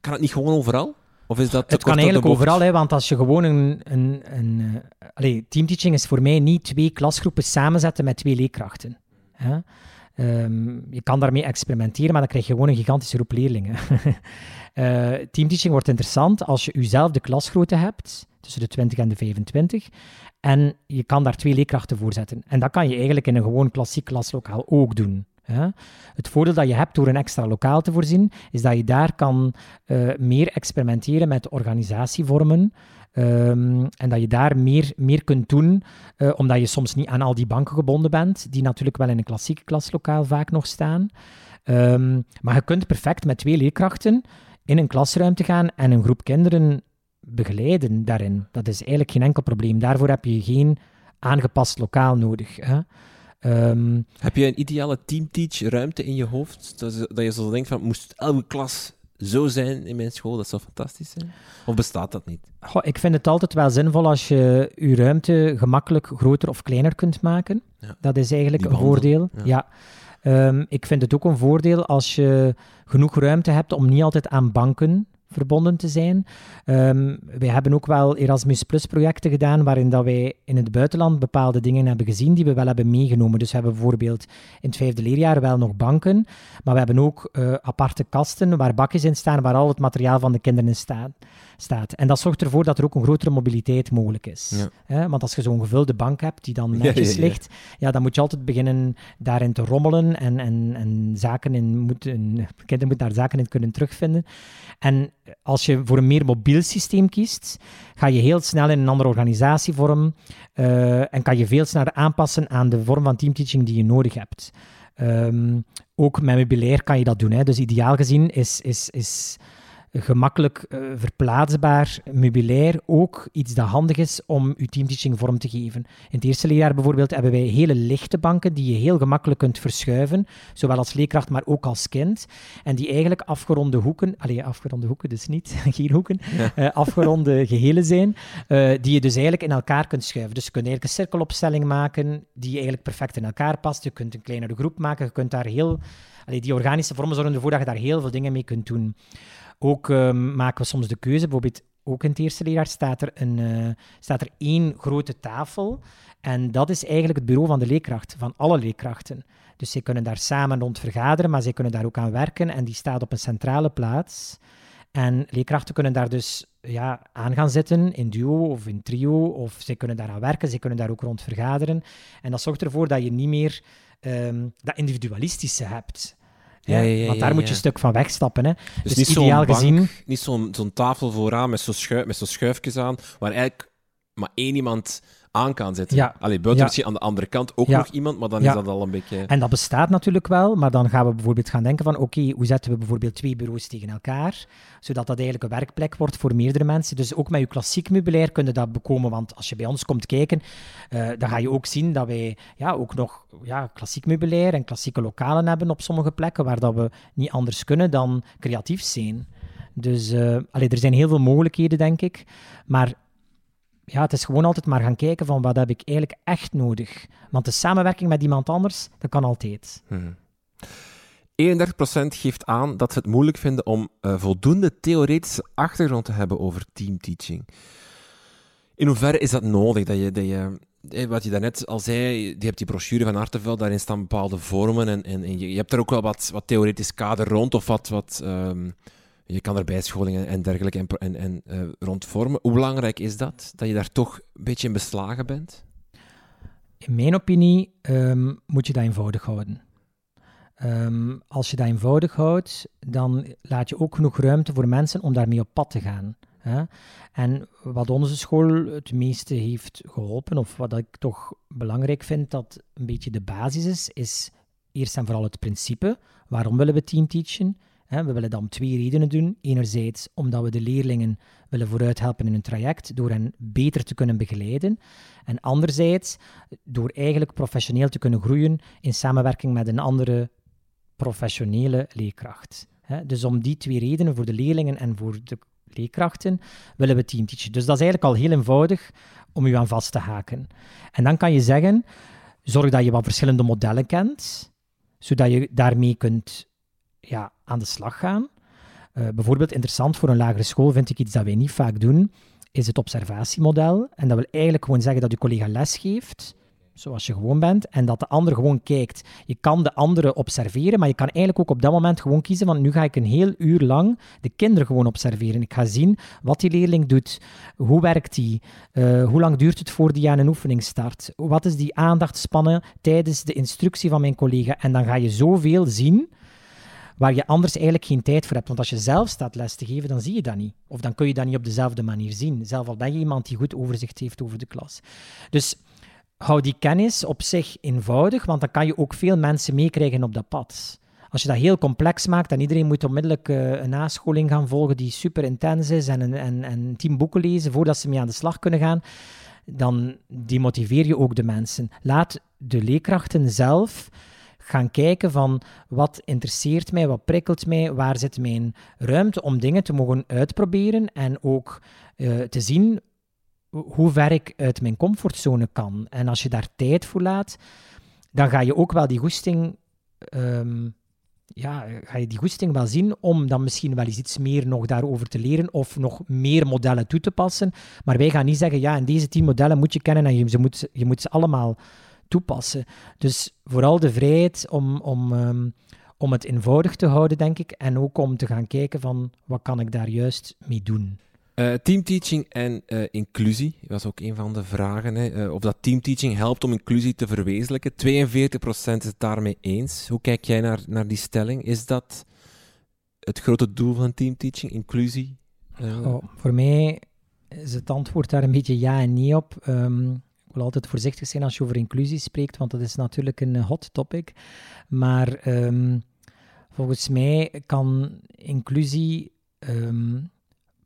kan het niet gewoon overal? Of is dat het kan eigenlijk overal, hè, want als je gewoon een... een, een uh, allee, teamteaching is voor mij niet twee klasgroepen samenzetten met twee leerkrachten. Hè? Um, je kan daarmee experimenteren, maar dan krijg je gewoon een gigantische groep leerlingen. uh, teamteaching wordt interessant als je jezelf klasgrootte hebt, tussen de 20 en de 25, en je kan daar twee leerkrachten voor zetten. En dat kan je eigenlijk in een gewoon klassiek klaslokaal ook doen. Het voordeel dat je hebt door een extra lokaal te voorzien, is dat je daar kan uh, meer experimenteren met organisatievormen. Um, en dat je daar meer, meer kunt doen, uh, omdat je soms niet aan al die banken gebonden bent, die natuurlijk wel in een klassiek klaslokaal vaak nog staan. Um, maar je kunt perfect met twee leerkrachten in een klasruimte gaan en een groep kinderen begeleiden daarin. Dat is eigenlijk geen enkel probleem. Daarvoor heb je geen aangepast lokaal nodig. Hè. Um, heb je een ideale teamteach ruimte in je hoofd? Dat, dat je zo denkt van, moest elke klas zo zijn in mijn school, dat zou fantastisch zijn? Of bestaat dat niet? Goh, ik vind het altijd wel zinvol als je je ruimte gemakkelijk groter of kleiner kunt maken. Ja. Dat is eigenlijk een voordeel. Ja. ja. Um, ik vind het ook een voordeel als je genoeg ruimte hebt om niet altijd aan banken verbonden te zijn. Um, wij hebben ook wel Erasmus Plus projecten gedaan waarin dat wij in het buitenland bepaalde dingen hebben gezien die we wel hebben meegenomen. Dus we hebben bijvoorbeeld in het vijfde leerjaar wel nog banken, maar we hebben ook uh, aparte kasten waar bakjes in staan waar al het materiaal van de kinderen in staat. Staat. En dat zorgt ervoor dat er ook een grotere mobiliteit mogelijk is. Want als je zo'n gevulde bank hebt die dan netjes ligt, ja, dan moet je altijd beginnen daarin te rommelen en, en, en zaken in moeten, kinderen moeten daar zaken in kunnen terugvinden. En als je voor een meer mobiel systeem kiest, ga je heel snel in een andere organisatievorm uh, en kan je veel sneller aanpassen aan de vorm van teamteaching die je nodig hebt. Um, ook met meubilair kan je dat doen. Hè. Dus ideaal gezien is, is, is gemakkelijk uh, verplaatsbaar meubilair ook iets dat handig is om je teamteaching vorm te geven. In het eerste leerjaar bijvoorbeeld hebben wij hele lichte banken die je heel gemakkelijk kunt verschuiven, zowel als leerkracht, maar ook als kind. En die eigenlijk afgeronde hoeken, alleen afgeronde hoeken dus niet, geen hoeken, uh, afgeronde gehelen zijn, uh, die je dus eigenlijk in elkaar kunt schuiven. Dus je kunt eigenlijk een cirkelopstelling maken die eigenlijk perfect in elkaar past. Je kunt een kleinere groep maken, je kunt daar heel... Allee, die organische vormen zorgen ervoor dat je daar heel veel dingen mee kunt doen. Ook ehm, maken we soms de keuze, bijvoorbeeld ook in het eerste leerjaar staat er, een, uh, staat er één grote tafel. En dat is eigenlijk het bureau van de leerkracht, van alle leerkrachten. Dus zij kunnen daar samen rond vergaderen, maar zij kunnen daar ook aan werken. En die staat op een centrale plaats. En leerkrachten kunnen daar dus ja, aan gaan zitten, in duo of in trio, of zij kunnen daar aan werken, zij kunnen daar ook rond vergaderen. En dat zorgt ervoor dat je niet meer um, dat individualistische hebt. Ja, ja, ja, want daar moet je een stuk van wegstappen. Hè. Dus, dus niet ideaal bank, gezien... Niet zo'n zo'n tafel vooraan met zo'n schuif, met zo schuifjes aan, waar eigenlijk maar één iemand aan kan zetten. Ja. Allee, buiten misschien aan de andere kant ook nog iemand, maar dan is dat al een beetje... En dat bestaat natuurlijk wel, maar dan gaan we bijvoorbeeld gaan denken van oké, hoe zetten we bijvoorbeeld twee bureaus tegen elkaar, zodat dat eigenlijk een werkplek wordt voor meerdere mensen. Dus ook met je klassiek meubilair kun je dat bekomen, want als je bij ons komt kijken, uh, dan ga je ook zien dat wij ja, ook nog ja, klassiek meubilair en klassieke lokalen hebben op sommige plekken, waar dat we niet anders kunnen dan creatief zijn. Dus uh, allee, er zijn heel veel mogelijkheden, denk ik. Maar ja, het is gewoon altijd maar gaan kijken van wat heb ik eigenlijk echt nodig. Want de samenwerking met iemand anders, dat kan altijd. Hmm. 31% geeft aan dat ze het moeilijk vinden om uh, voldoende theoretische achtergrond te hebben over teamteaching. In hoeverre is dat nodig? Dat je, dat je, eh, wat je daarnet al zei, je hebt die brochure van Arteveld, daarin staan bepaalde vormen en, en, je, hebt er ook wel wat, wat theoretisch kader rond of wat, wat um, je kan er bijscholingen en dergelijke en, en, en uh, rond vormen. Hoe belangrijk is dat? Dat je daar toch een beetje in beslagen bent? In mijn opinie um, moet je dat eenvoudig houden. Um, als je dat eenvoudig houdt, dan laat je ook genoeg ruimte voor mensen om daarmee op pad te gaan. Hè? En wat onze school het meeste heeft geholpen, of wat ik toch belangrijk vind dat een beetje de basis is, is eerst en vooral het principe. Waarom willen we teamteachen? We willen dat om twee redenen doen. Enerzijds omdat we de leerlingen willen vooruit helpen in hun traject door hen beter te kunnen begeleiden. En anderzijds door eigenlijk professioneel te kunnen groeien in samenwerking met een andere professionele leerkracht. Dus om die twee redenen, voor de leerlingen en voor de leerkrachten, willen we teamteachen. Dus dat is eigenlijk al heel eenvoudig om u aan vast te haken. En dan kan je zeggen, zorg dat je wat verschillende modellen kent, zodat je daarmee kunt ja, aan de slag gaan. Uh, bijvoorbeeld interessant voor een lagere school vind ik iets dat wij niet vaak doen, is het observatiemodel. En dat wil eigenlijk gewoon zeggen dat je collega les geeft, zoals je gewoon bent, en dat de ander gewoon kijkt. Je kan de andere observeren, maar je kan eigenlijk ook op dat moment gewoon kiezen van nu ga ik een heel uur lang de kinderen gewoon observeren. Ik ga zien wat die leerling doet, hoe werkt die, uh, hoe lang duurt het voor die aan een oefening start, wat is die aandachtspannen tijdens de instructie van mijn collega. En dan ga je zoveel zien waar je anders eigenlijk geen tijd voor hebt. Want als je zelf staat les te geven, dan zie je dat niet. Of dan kun je dat niet op dezelfde manier zien. Zelf al ben je iemand die goed overzicht heeft over de klas. Dus hou die kennis op zich eenvoudig, want dan kan je ook veel mensen meekrijgen op dat pad. Als je dat heel complex maakt en iedereen moet onmiddellijk uh, een nascholing gaan volgen die super intens is en, en, en tien boeken lezen voordat ze mee aan de slag kunnen gaan, dan demotiveer je ook de mensen. Laat de leerkrachten zelf gaan kijken van wat interesseert mij, wat prikkelt mij, waar zit mijn ruimte om dingen te mogen uitproberen en ook uh, te zien hoe ver ik uit mijn comfortzone kan. En als je daar tijd voor laat, dan ga je ook wel die goesting, um, ja, ga je die goesting wel zien om dan misschien wel eens iets meer nog daarover te leren of nog meer modellen toe te passen. Maar wij gaan niet zeggen, ja, en deze tien modellen moet je kennen en je, moet, je moet ze allemaal toepassen. Dus vooral de vrijheid om, om, um, om het eenvoudig te houden, denk ik. En ook om te gaan kijken van wat kan ik daar juist mee doen. Uh, teamteaching en uh, inclusie was ook een van de vragen. Hè. Uh, of dat teamteaching helpt om inclusie te verwezenlijken. 42% is het daarmee eens. Hoe kijk jij naar, naar die stelling? Is dat het grote doel van teamteaching, inclusie? Oh, voor mij is het antwoord daar een beetje ja en nee op. Um, ik wil altijd voorzichtig zijn als je over inclusie spreekt, want dat is natuurlijk een hot topic. Maar um, volgens mij kan inclusie um,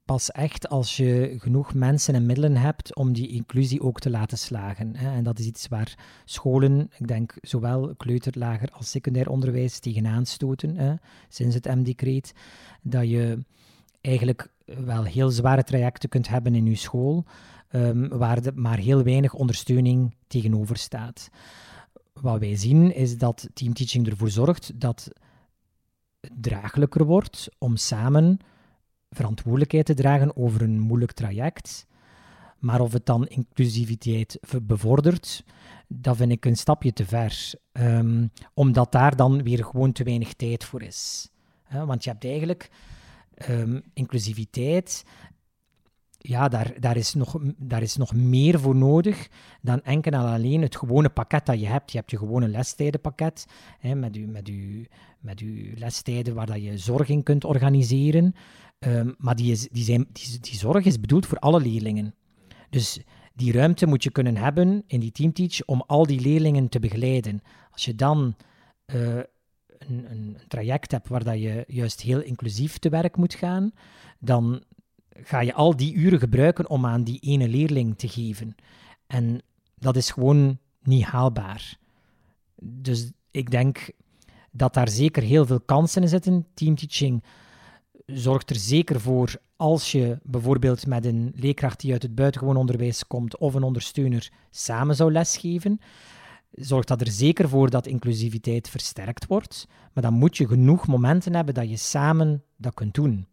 pas echt als je genoeg mensen en middelen hebt om die inclusie ook te laten slagen. Hè. En dat is iets waar scholen, ik denk zowel kleuter, lager als secundair onderwijs tegenaan stoten, hè, sinds het M-decreet, dat je eigenlijk wel heel zware trajecten kunt hebben in je school, um, waar de, maar heel weinig ondersteuning tegenover staat. Wat wij zien is dat teamteaching ervoor zorgt dat het draaglijker wordt om samen verantwoordelijkheid te dragen over een moeilijk traject. Maar of het dan inclusiviteit bevordert, dat vind ik een stapje te ver. Um, omdat daar dan weer gewoon te weinig tijd voor is. want je hebt eigenlijk um, inclusiviteit. Ja, daar, daar, is nog, daar is nog meer voor nodig dan enkel en alleen het gewone pakket dat je hebt. Je hebt je gewone lestijdenpakket hè, met, je, met, je, met je lestijden waar dat je zorg in kunt organiseren. Um, maar die, is, die, zijn, die, die zorg is bedoeld voor alle leerlingen. Dus die ruimte moet je kunnen hebben in die teamteach om al die leerlingen te begeleiden. Als je dan uh, een, een, traject hebt waar dat je juist heel inclusief te werk moet gaan, dan ga je al die uren gebruiken om aan die ene leerling te geven. En dat is gewoon niet haalbaar. Dus ik denk dat daar zeker heel veel kansen in zitten. Teamteaching zorgt er zeker voor als je bijvoorbeeld met een leerkracht die uit het buitengewoon onderwijs komt of een ondersteuner samen zou lesgeven, zorgt dat er zeker voor dat inclusiviteit versterkt wordt. Maar dan moet je genoeg momenten hebben dat je samen dat kunt doen.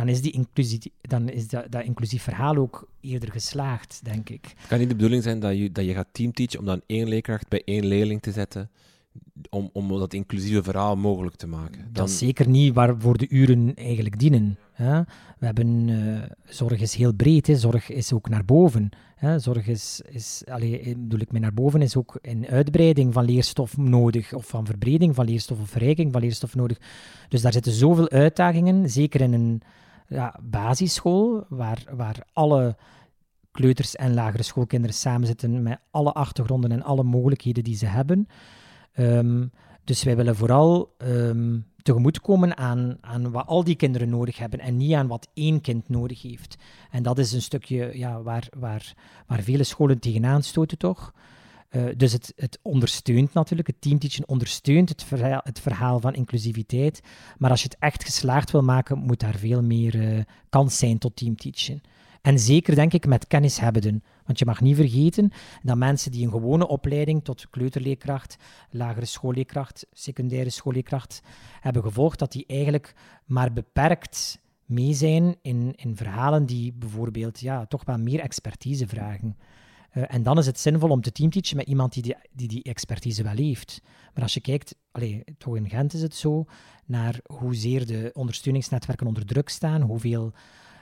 Dan is, die inclusie, dan is dat, dat inclusief verhaal ook eerder geslaagd, denk ik. Het kan niet de bedoeling zijn dat je, dat je gaat teamteachen om dan één leerkracht bij één leerling te zetten om, om dat inclusieve verhaal mogelijk te maken. Dan... Dat is zeker niet waarvoor de uren eigenlijk dienen. Hè? We hebben, uh, zorg is heel breed, hè? zorg is ook naar boven. Hè? Zorg is, is allee, bedoel ik met naar boven, is ook een uitbreiding van leerstof nodig, of van verbreding van leerstof of verrijking van leerstof nodig. Dus daar zitten zoveel uitdagingen, zeker in een ja, basisschool, waar, waar alle kleuters en lagere schoolkinderen samen zitten met alle achtergronden en alle mogelijkheden die ze hebben. Um, dus wij willen vooral um, tegemoetkomen aan, aan wat al die kinderen nodig hebben en niet aan wat één kind nodig heeft. En dat is een stukje ja, waar, waar, waar vele scholen tegenaan stoten, toch? Uh, dus het, het ondersteunt natuurlijk, het teamteaching ondersteunt het verhaal, het verhaal van inclusiviteit. Maar als je het echt geslaagd wil maken, moet daar veel meer uh, kans zijn tot teamteaching. En zeker denk ik met kennishebbenden. Want je mag niet vergeten dat mensen die een gewone opleiding tot kleuterleerkracht, lagere schoolleerkracht, secundaire schoolleerkracht hebben gevolgd, dat die eigenlijk maar beperkt mee zijn in, in verhalen die bijvoorbeeld ja, toch wel meer expertise vragen. Uh, en dan is het zinvol om te teamteachen met iemand die die, die expertise wel heeft. Maar als je kijkt, allez, toch in Gent is het zo, naar hoezeer de ondersteuningsnetwerken onder druk staan, hoeveel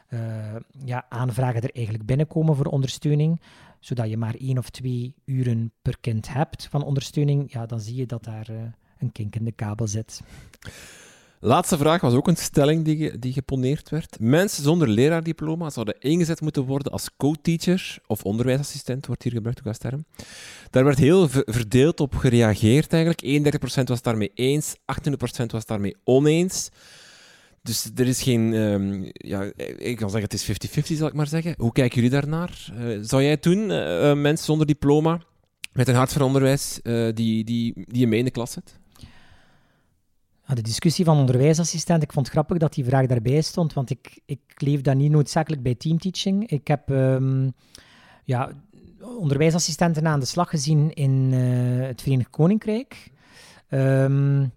uh, ja, aanvragen er eigenlijk binnenkomen voor ondersteuning, zodat je maar één of twee uren per kind hebt van ondersteuning, ja, dan zie je dat daar uh, een kink in de kabel zit. Laatste vraag was ook een stelling die, die geponeerd werd. Mensen zonder leraardiploma zouden ingezet moeten worden als co-teacher of onderwijsassistent, wordt hier gebruikt ook als term. Daar werd heel verdeeld op gereageerd eigenlijk. 31% was daarmee eens, 28% was daarmee oneens. Dus er is geen, um, ja, ik kan zeggen het is 50-50 zal ik maar zeggen. Hoe kijken jullie daarnaar? Uh, zou jij toen uh, mensen zonder diploma met een hart voor onderwijs die, die, die je mee in klas zet? Ja, de discussie van onderwijsassistent, ik vond het grappig dat die vraag daarbij stond, want ik, ik leef dat niet noodzakelijk bij teamteaching. Ik heb um, ja, onderwijsassistenten aan de slag gezien in het Verenigd Koninkrijk. Um,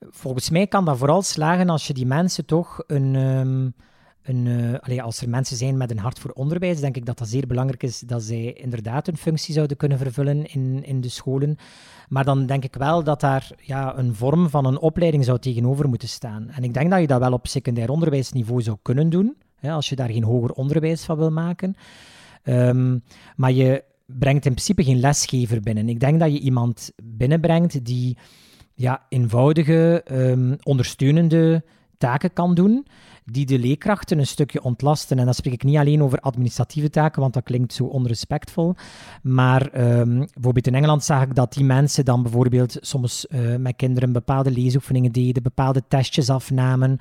volgens mij kan dat vooral slagen als je die mensen toch een. Um, een allee, als er mensen zijn met een hart voor onderwijs, denk ik dat dat zeer belangrijk is dat zij inderdaad een functie zouden kunnen vervullen in, in de scholen. Maar dan denk ik wel dat daar ja, een vorm van een opleiding zou tegenover moeten staan. En ik denk dat je dat wel op secundair onderwijsniveau zou kunnen doen. hè, als je daar geen hoger onderwijs van wil maken. Ehm, maar je brengt in principe geen lesgever binnen. Ik denk dat je iemand binnenbrengt die ja, eenvoudige, um, ondersteunende taken kan doen, die de leerkrachten een stukje ontlasten. En dan spreek ik niet alleen over administratieve taken, want dat klinkt zo onrespectvol. Maar um, bijvoorbeeld in Engeland zag ik dat die mensen dan bijvoorbeeld soms uh, met kinderen bepaalde leesoefeningen deden, bepaalde testjes afnamen.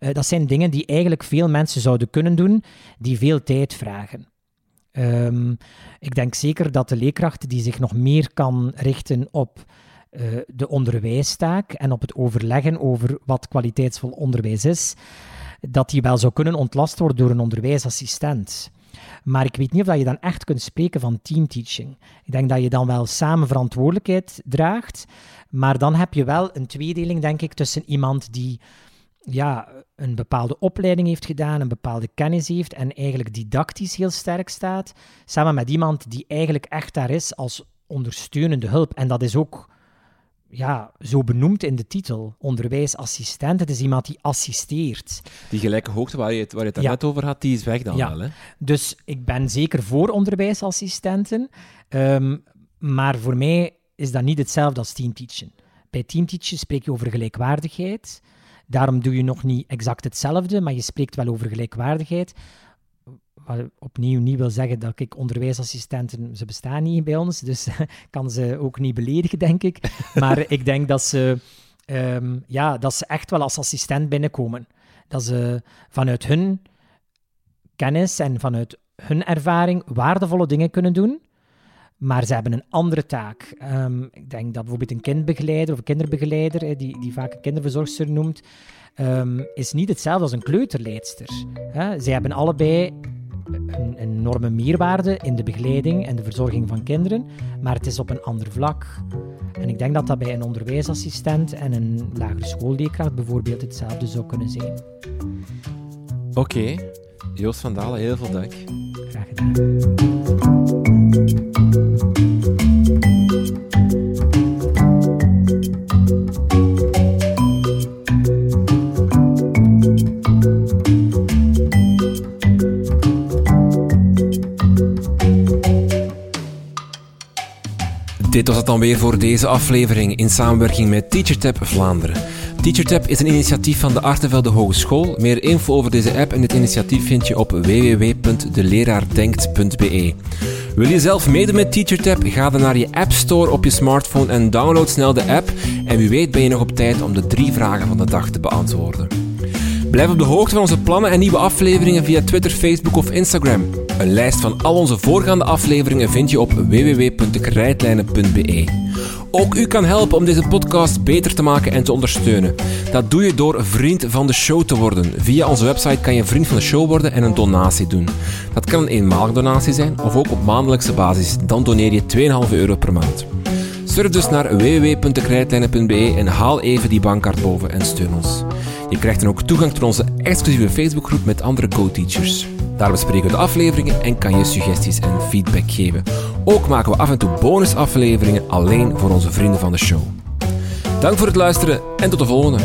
Uh, dat zijn dingen die eigenlijk veel mensen zouden kunnen doen, die veel tijd vragen. Um, ik denk zeker dat de leerkracht die zich nog meer kan richten op uh, de onderwijstaak en op het overleggen over wat kwaliteitsvol onderwijs is, dat die wel zou kunnen ontlast worden door een onderwijsassistent. Maar ik weet niet of je dan echt kunt spreken van teamteaching. Ik denk dat je dan wel samen verantwoordelijkheid draagt, maar dan heb je wel een tweedeling, denk ik, tussen iemand die ja, een bepaalde opleiding heeft gedaan, een bepaalde kennis heeft en eigenlijk didactisch heel sterk staat, samen met iemand die eigenlijk echt daar is als ondersteunende hulp. En dat is ook ja, zo benoemd in de titel, onderwijsassistent. Het is iemand die assisteert. Die gelijke hoogte waar je het, waar je het net over had, die is weg dan wel. Hè? Dus ik ben zeker voor onderwijsassistenten, um, maar voor mij is dat niet hetzelfde als teamteachen. Bij teamteachen spreek je over gelijkwaardigheid. Daarom doe je nog niet exact hetzelfde, maar je spreekt wel over gelijkwaardigheid. Opnieuw niet wil zeggen dat ik onderwijsassistenten, ze bestaan niet bij ons, dus kan ze ook niet beledigen, denk ik. Maar ik denk dat ze, um, ja, dat ze echt wel als assistent binnenkomen. Dat ze vanuit hun kennis en vanuit hun ervaring waardevolle dingen kunnen doen maar ze hebben een andere taak. Um, ik denk dat bijvoorbeeld een kindbegeleider of een kinderbegeleider, die, die vaak een kinderverzorgster noemt, um, is niet hetzelfde als een kleuterleidster. Hè? Zij hebben allebei een, enorme meerwaarde in de begeleiding en de verzorging van kinderen, maar het is op een ander vlak. En ik denk dat dat bij een onderwijsassistent en een lagere schoolleerkracht bijvoorbeeld hetzelfde zou kunnen zijn. Oké, okay. Joost van Dalen, heel veel dank. Graag gedaan. Dit was het dan weer voor deze aflevering in samenwerking met TeacherTap Vlaanderen. TeacherTap is een initiatief van de Artevelde Hogeschool. Meer info over deze app en dit initiatief vind je op www.deleraardenkt.be. Wil je zelf meedoen met TeacherTap? Ga dan naar je App Store op je smartphone en download snel de app. En wie weet ben je nog op tijd om de drie vragen van de dag te beantwoorden. Blijf op de hoogte van onze plannen en nieuwe afleveringen via Twitter, Facebook of Instagram. Een lijst van al onze voorgaande afleveringen vind je op www.dekrijtlijnen.be. Ook u kan helpen om deze podcast beter te maken en te ondersteunen. Dat doe je door vriend van de show te worden. Via onze website kan je vriend van de show worden en een donatie doen. Dat kan een eenmalige donatie zijn of ook op maandelijkse basis. Dan doneer je 2,5 euro per maand. Surf dus naar www.dekrijtlijnen.be en haal even die bankkaart boven en steun ons. Je krijgt dan ook toegang tot onze exclusieve Facebookgroep met andere co-teachers. Daar bespreken we de afleveringen en kan je suggesties en feedback geven. Ook maken we af en toe bonusafleveringen alleen voor onze vrienden van de show. Dank voor het luisteren en tot de volgende.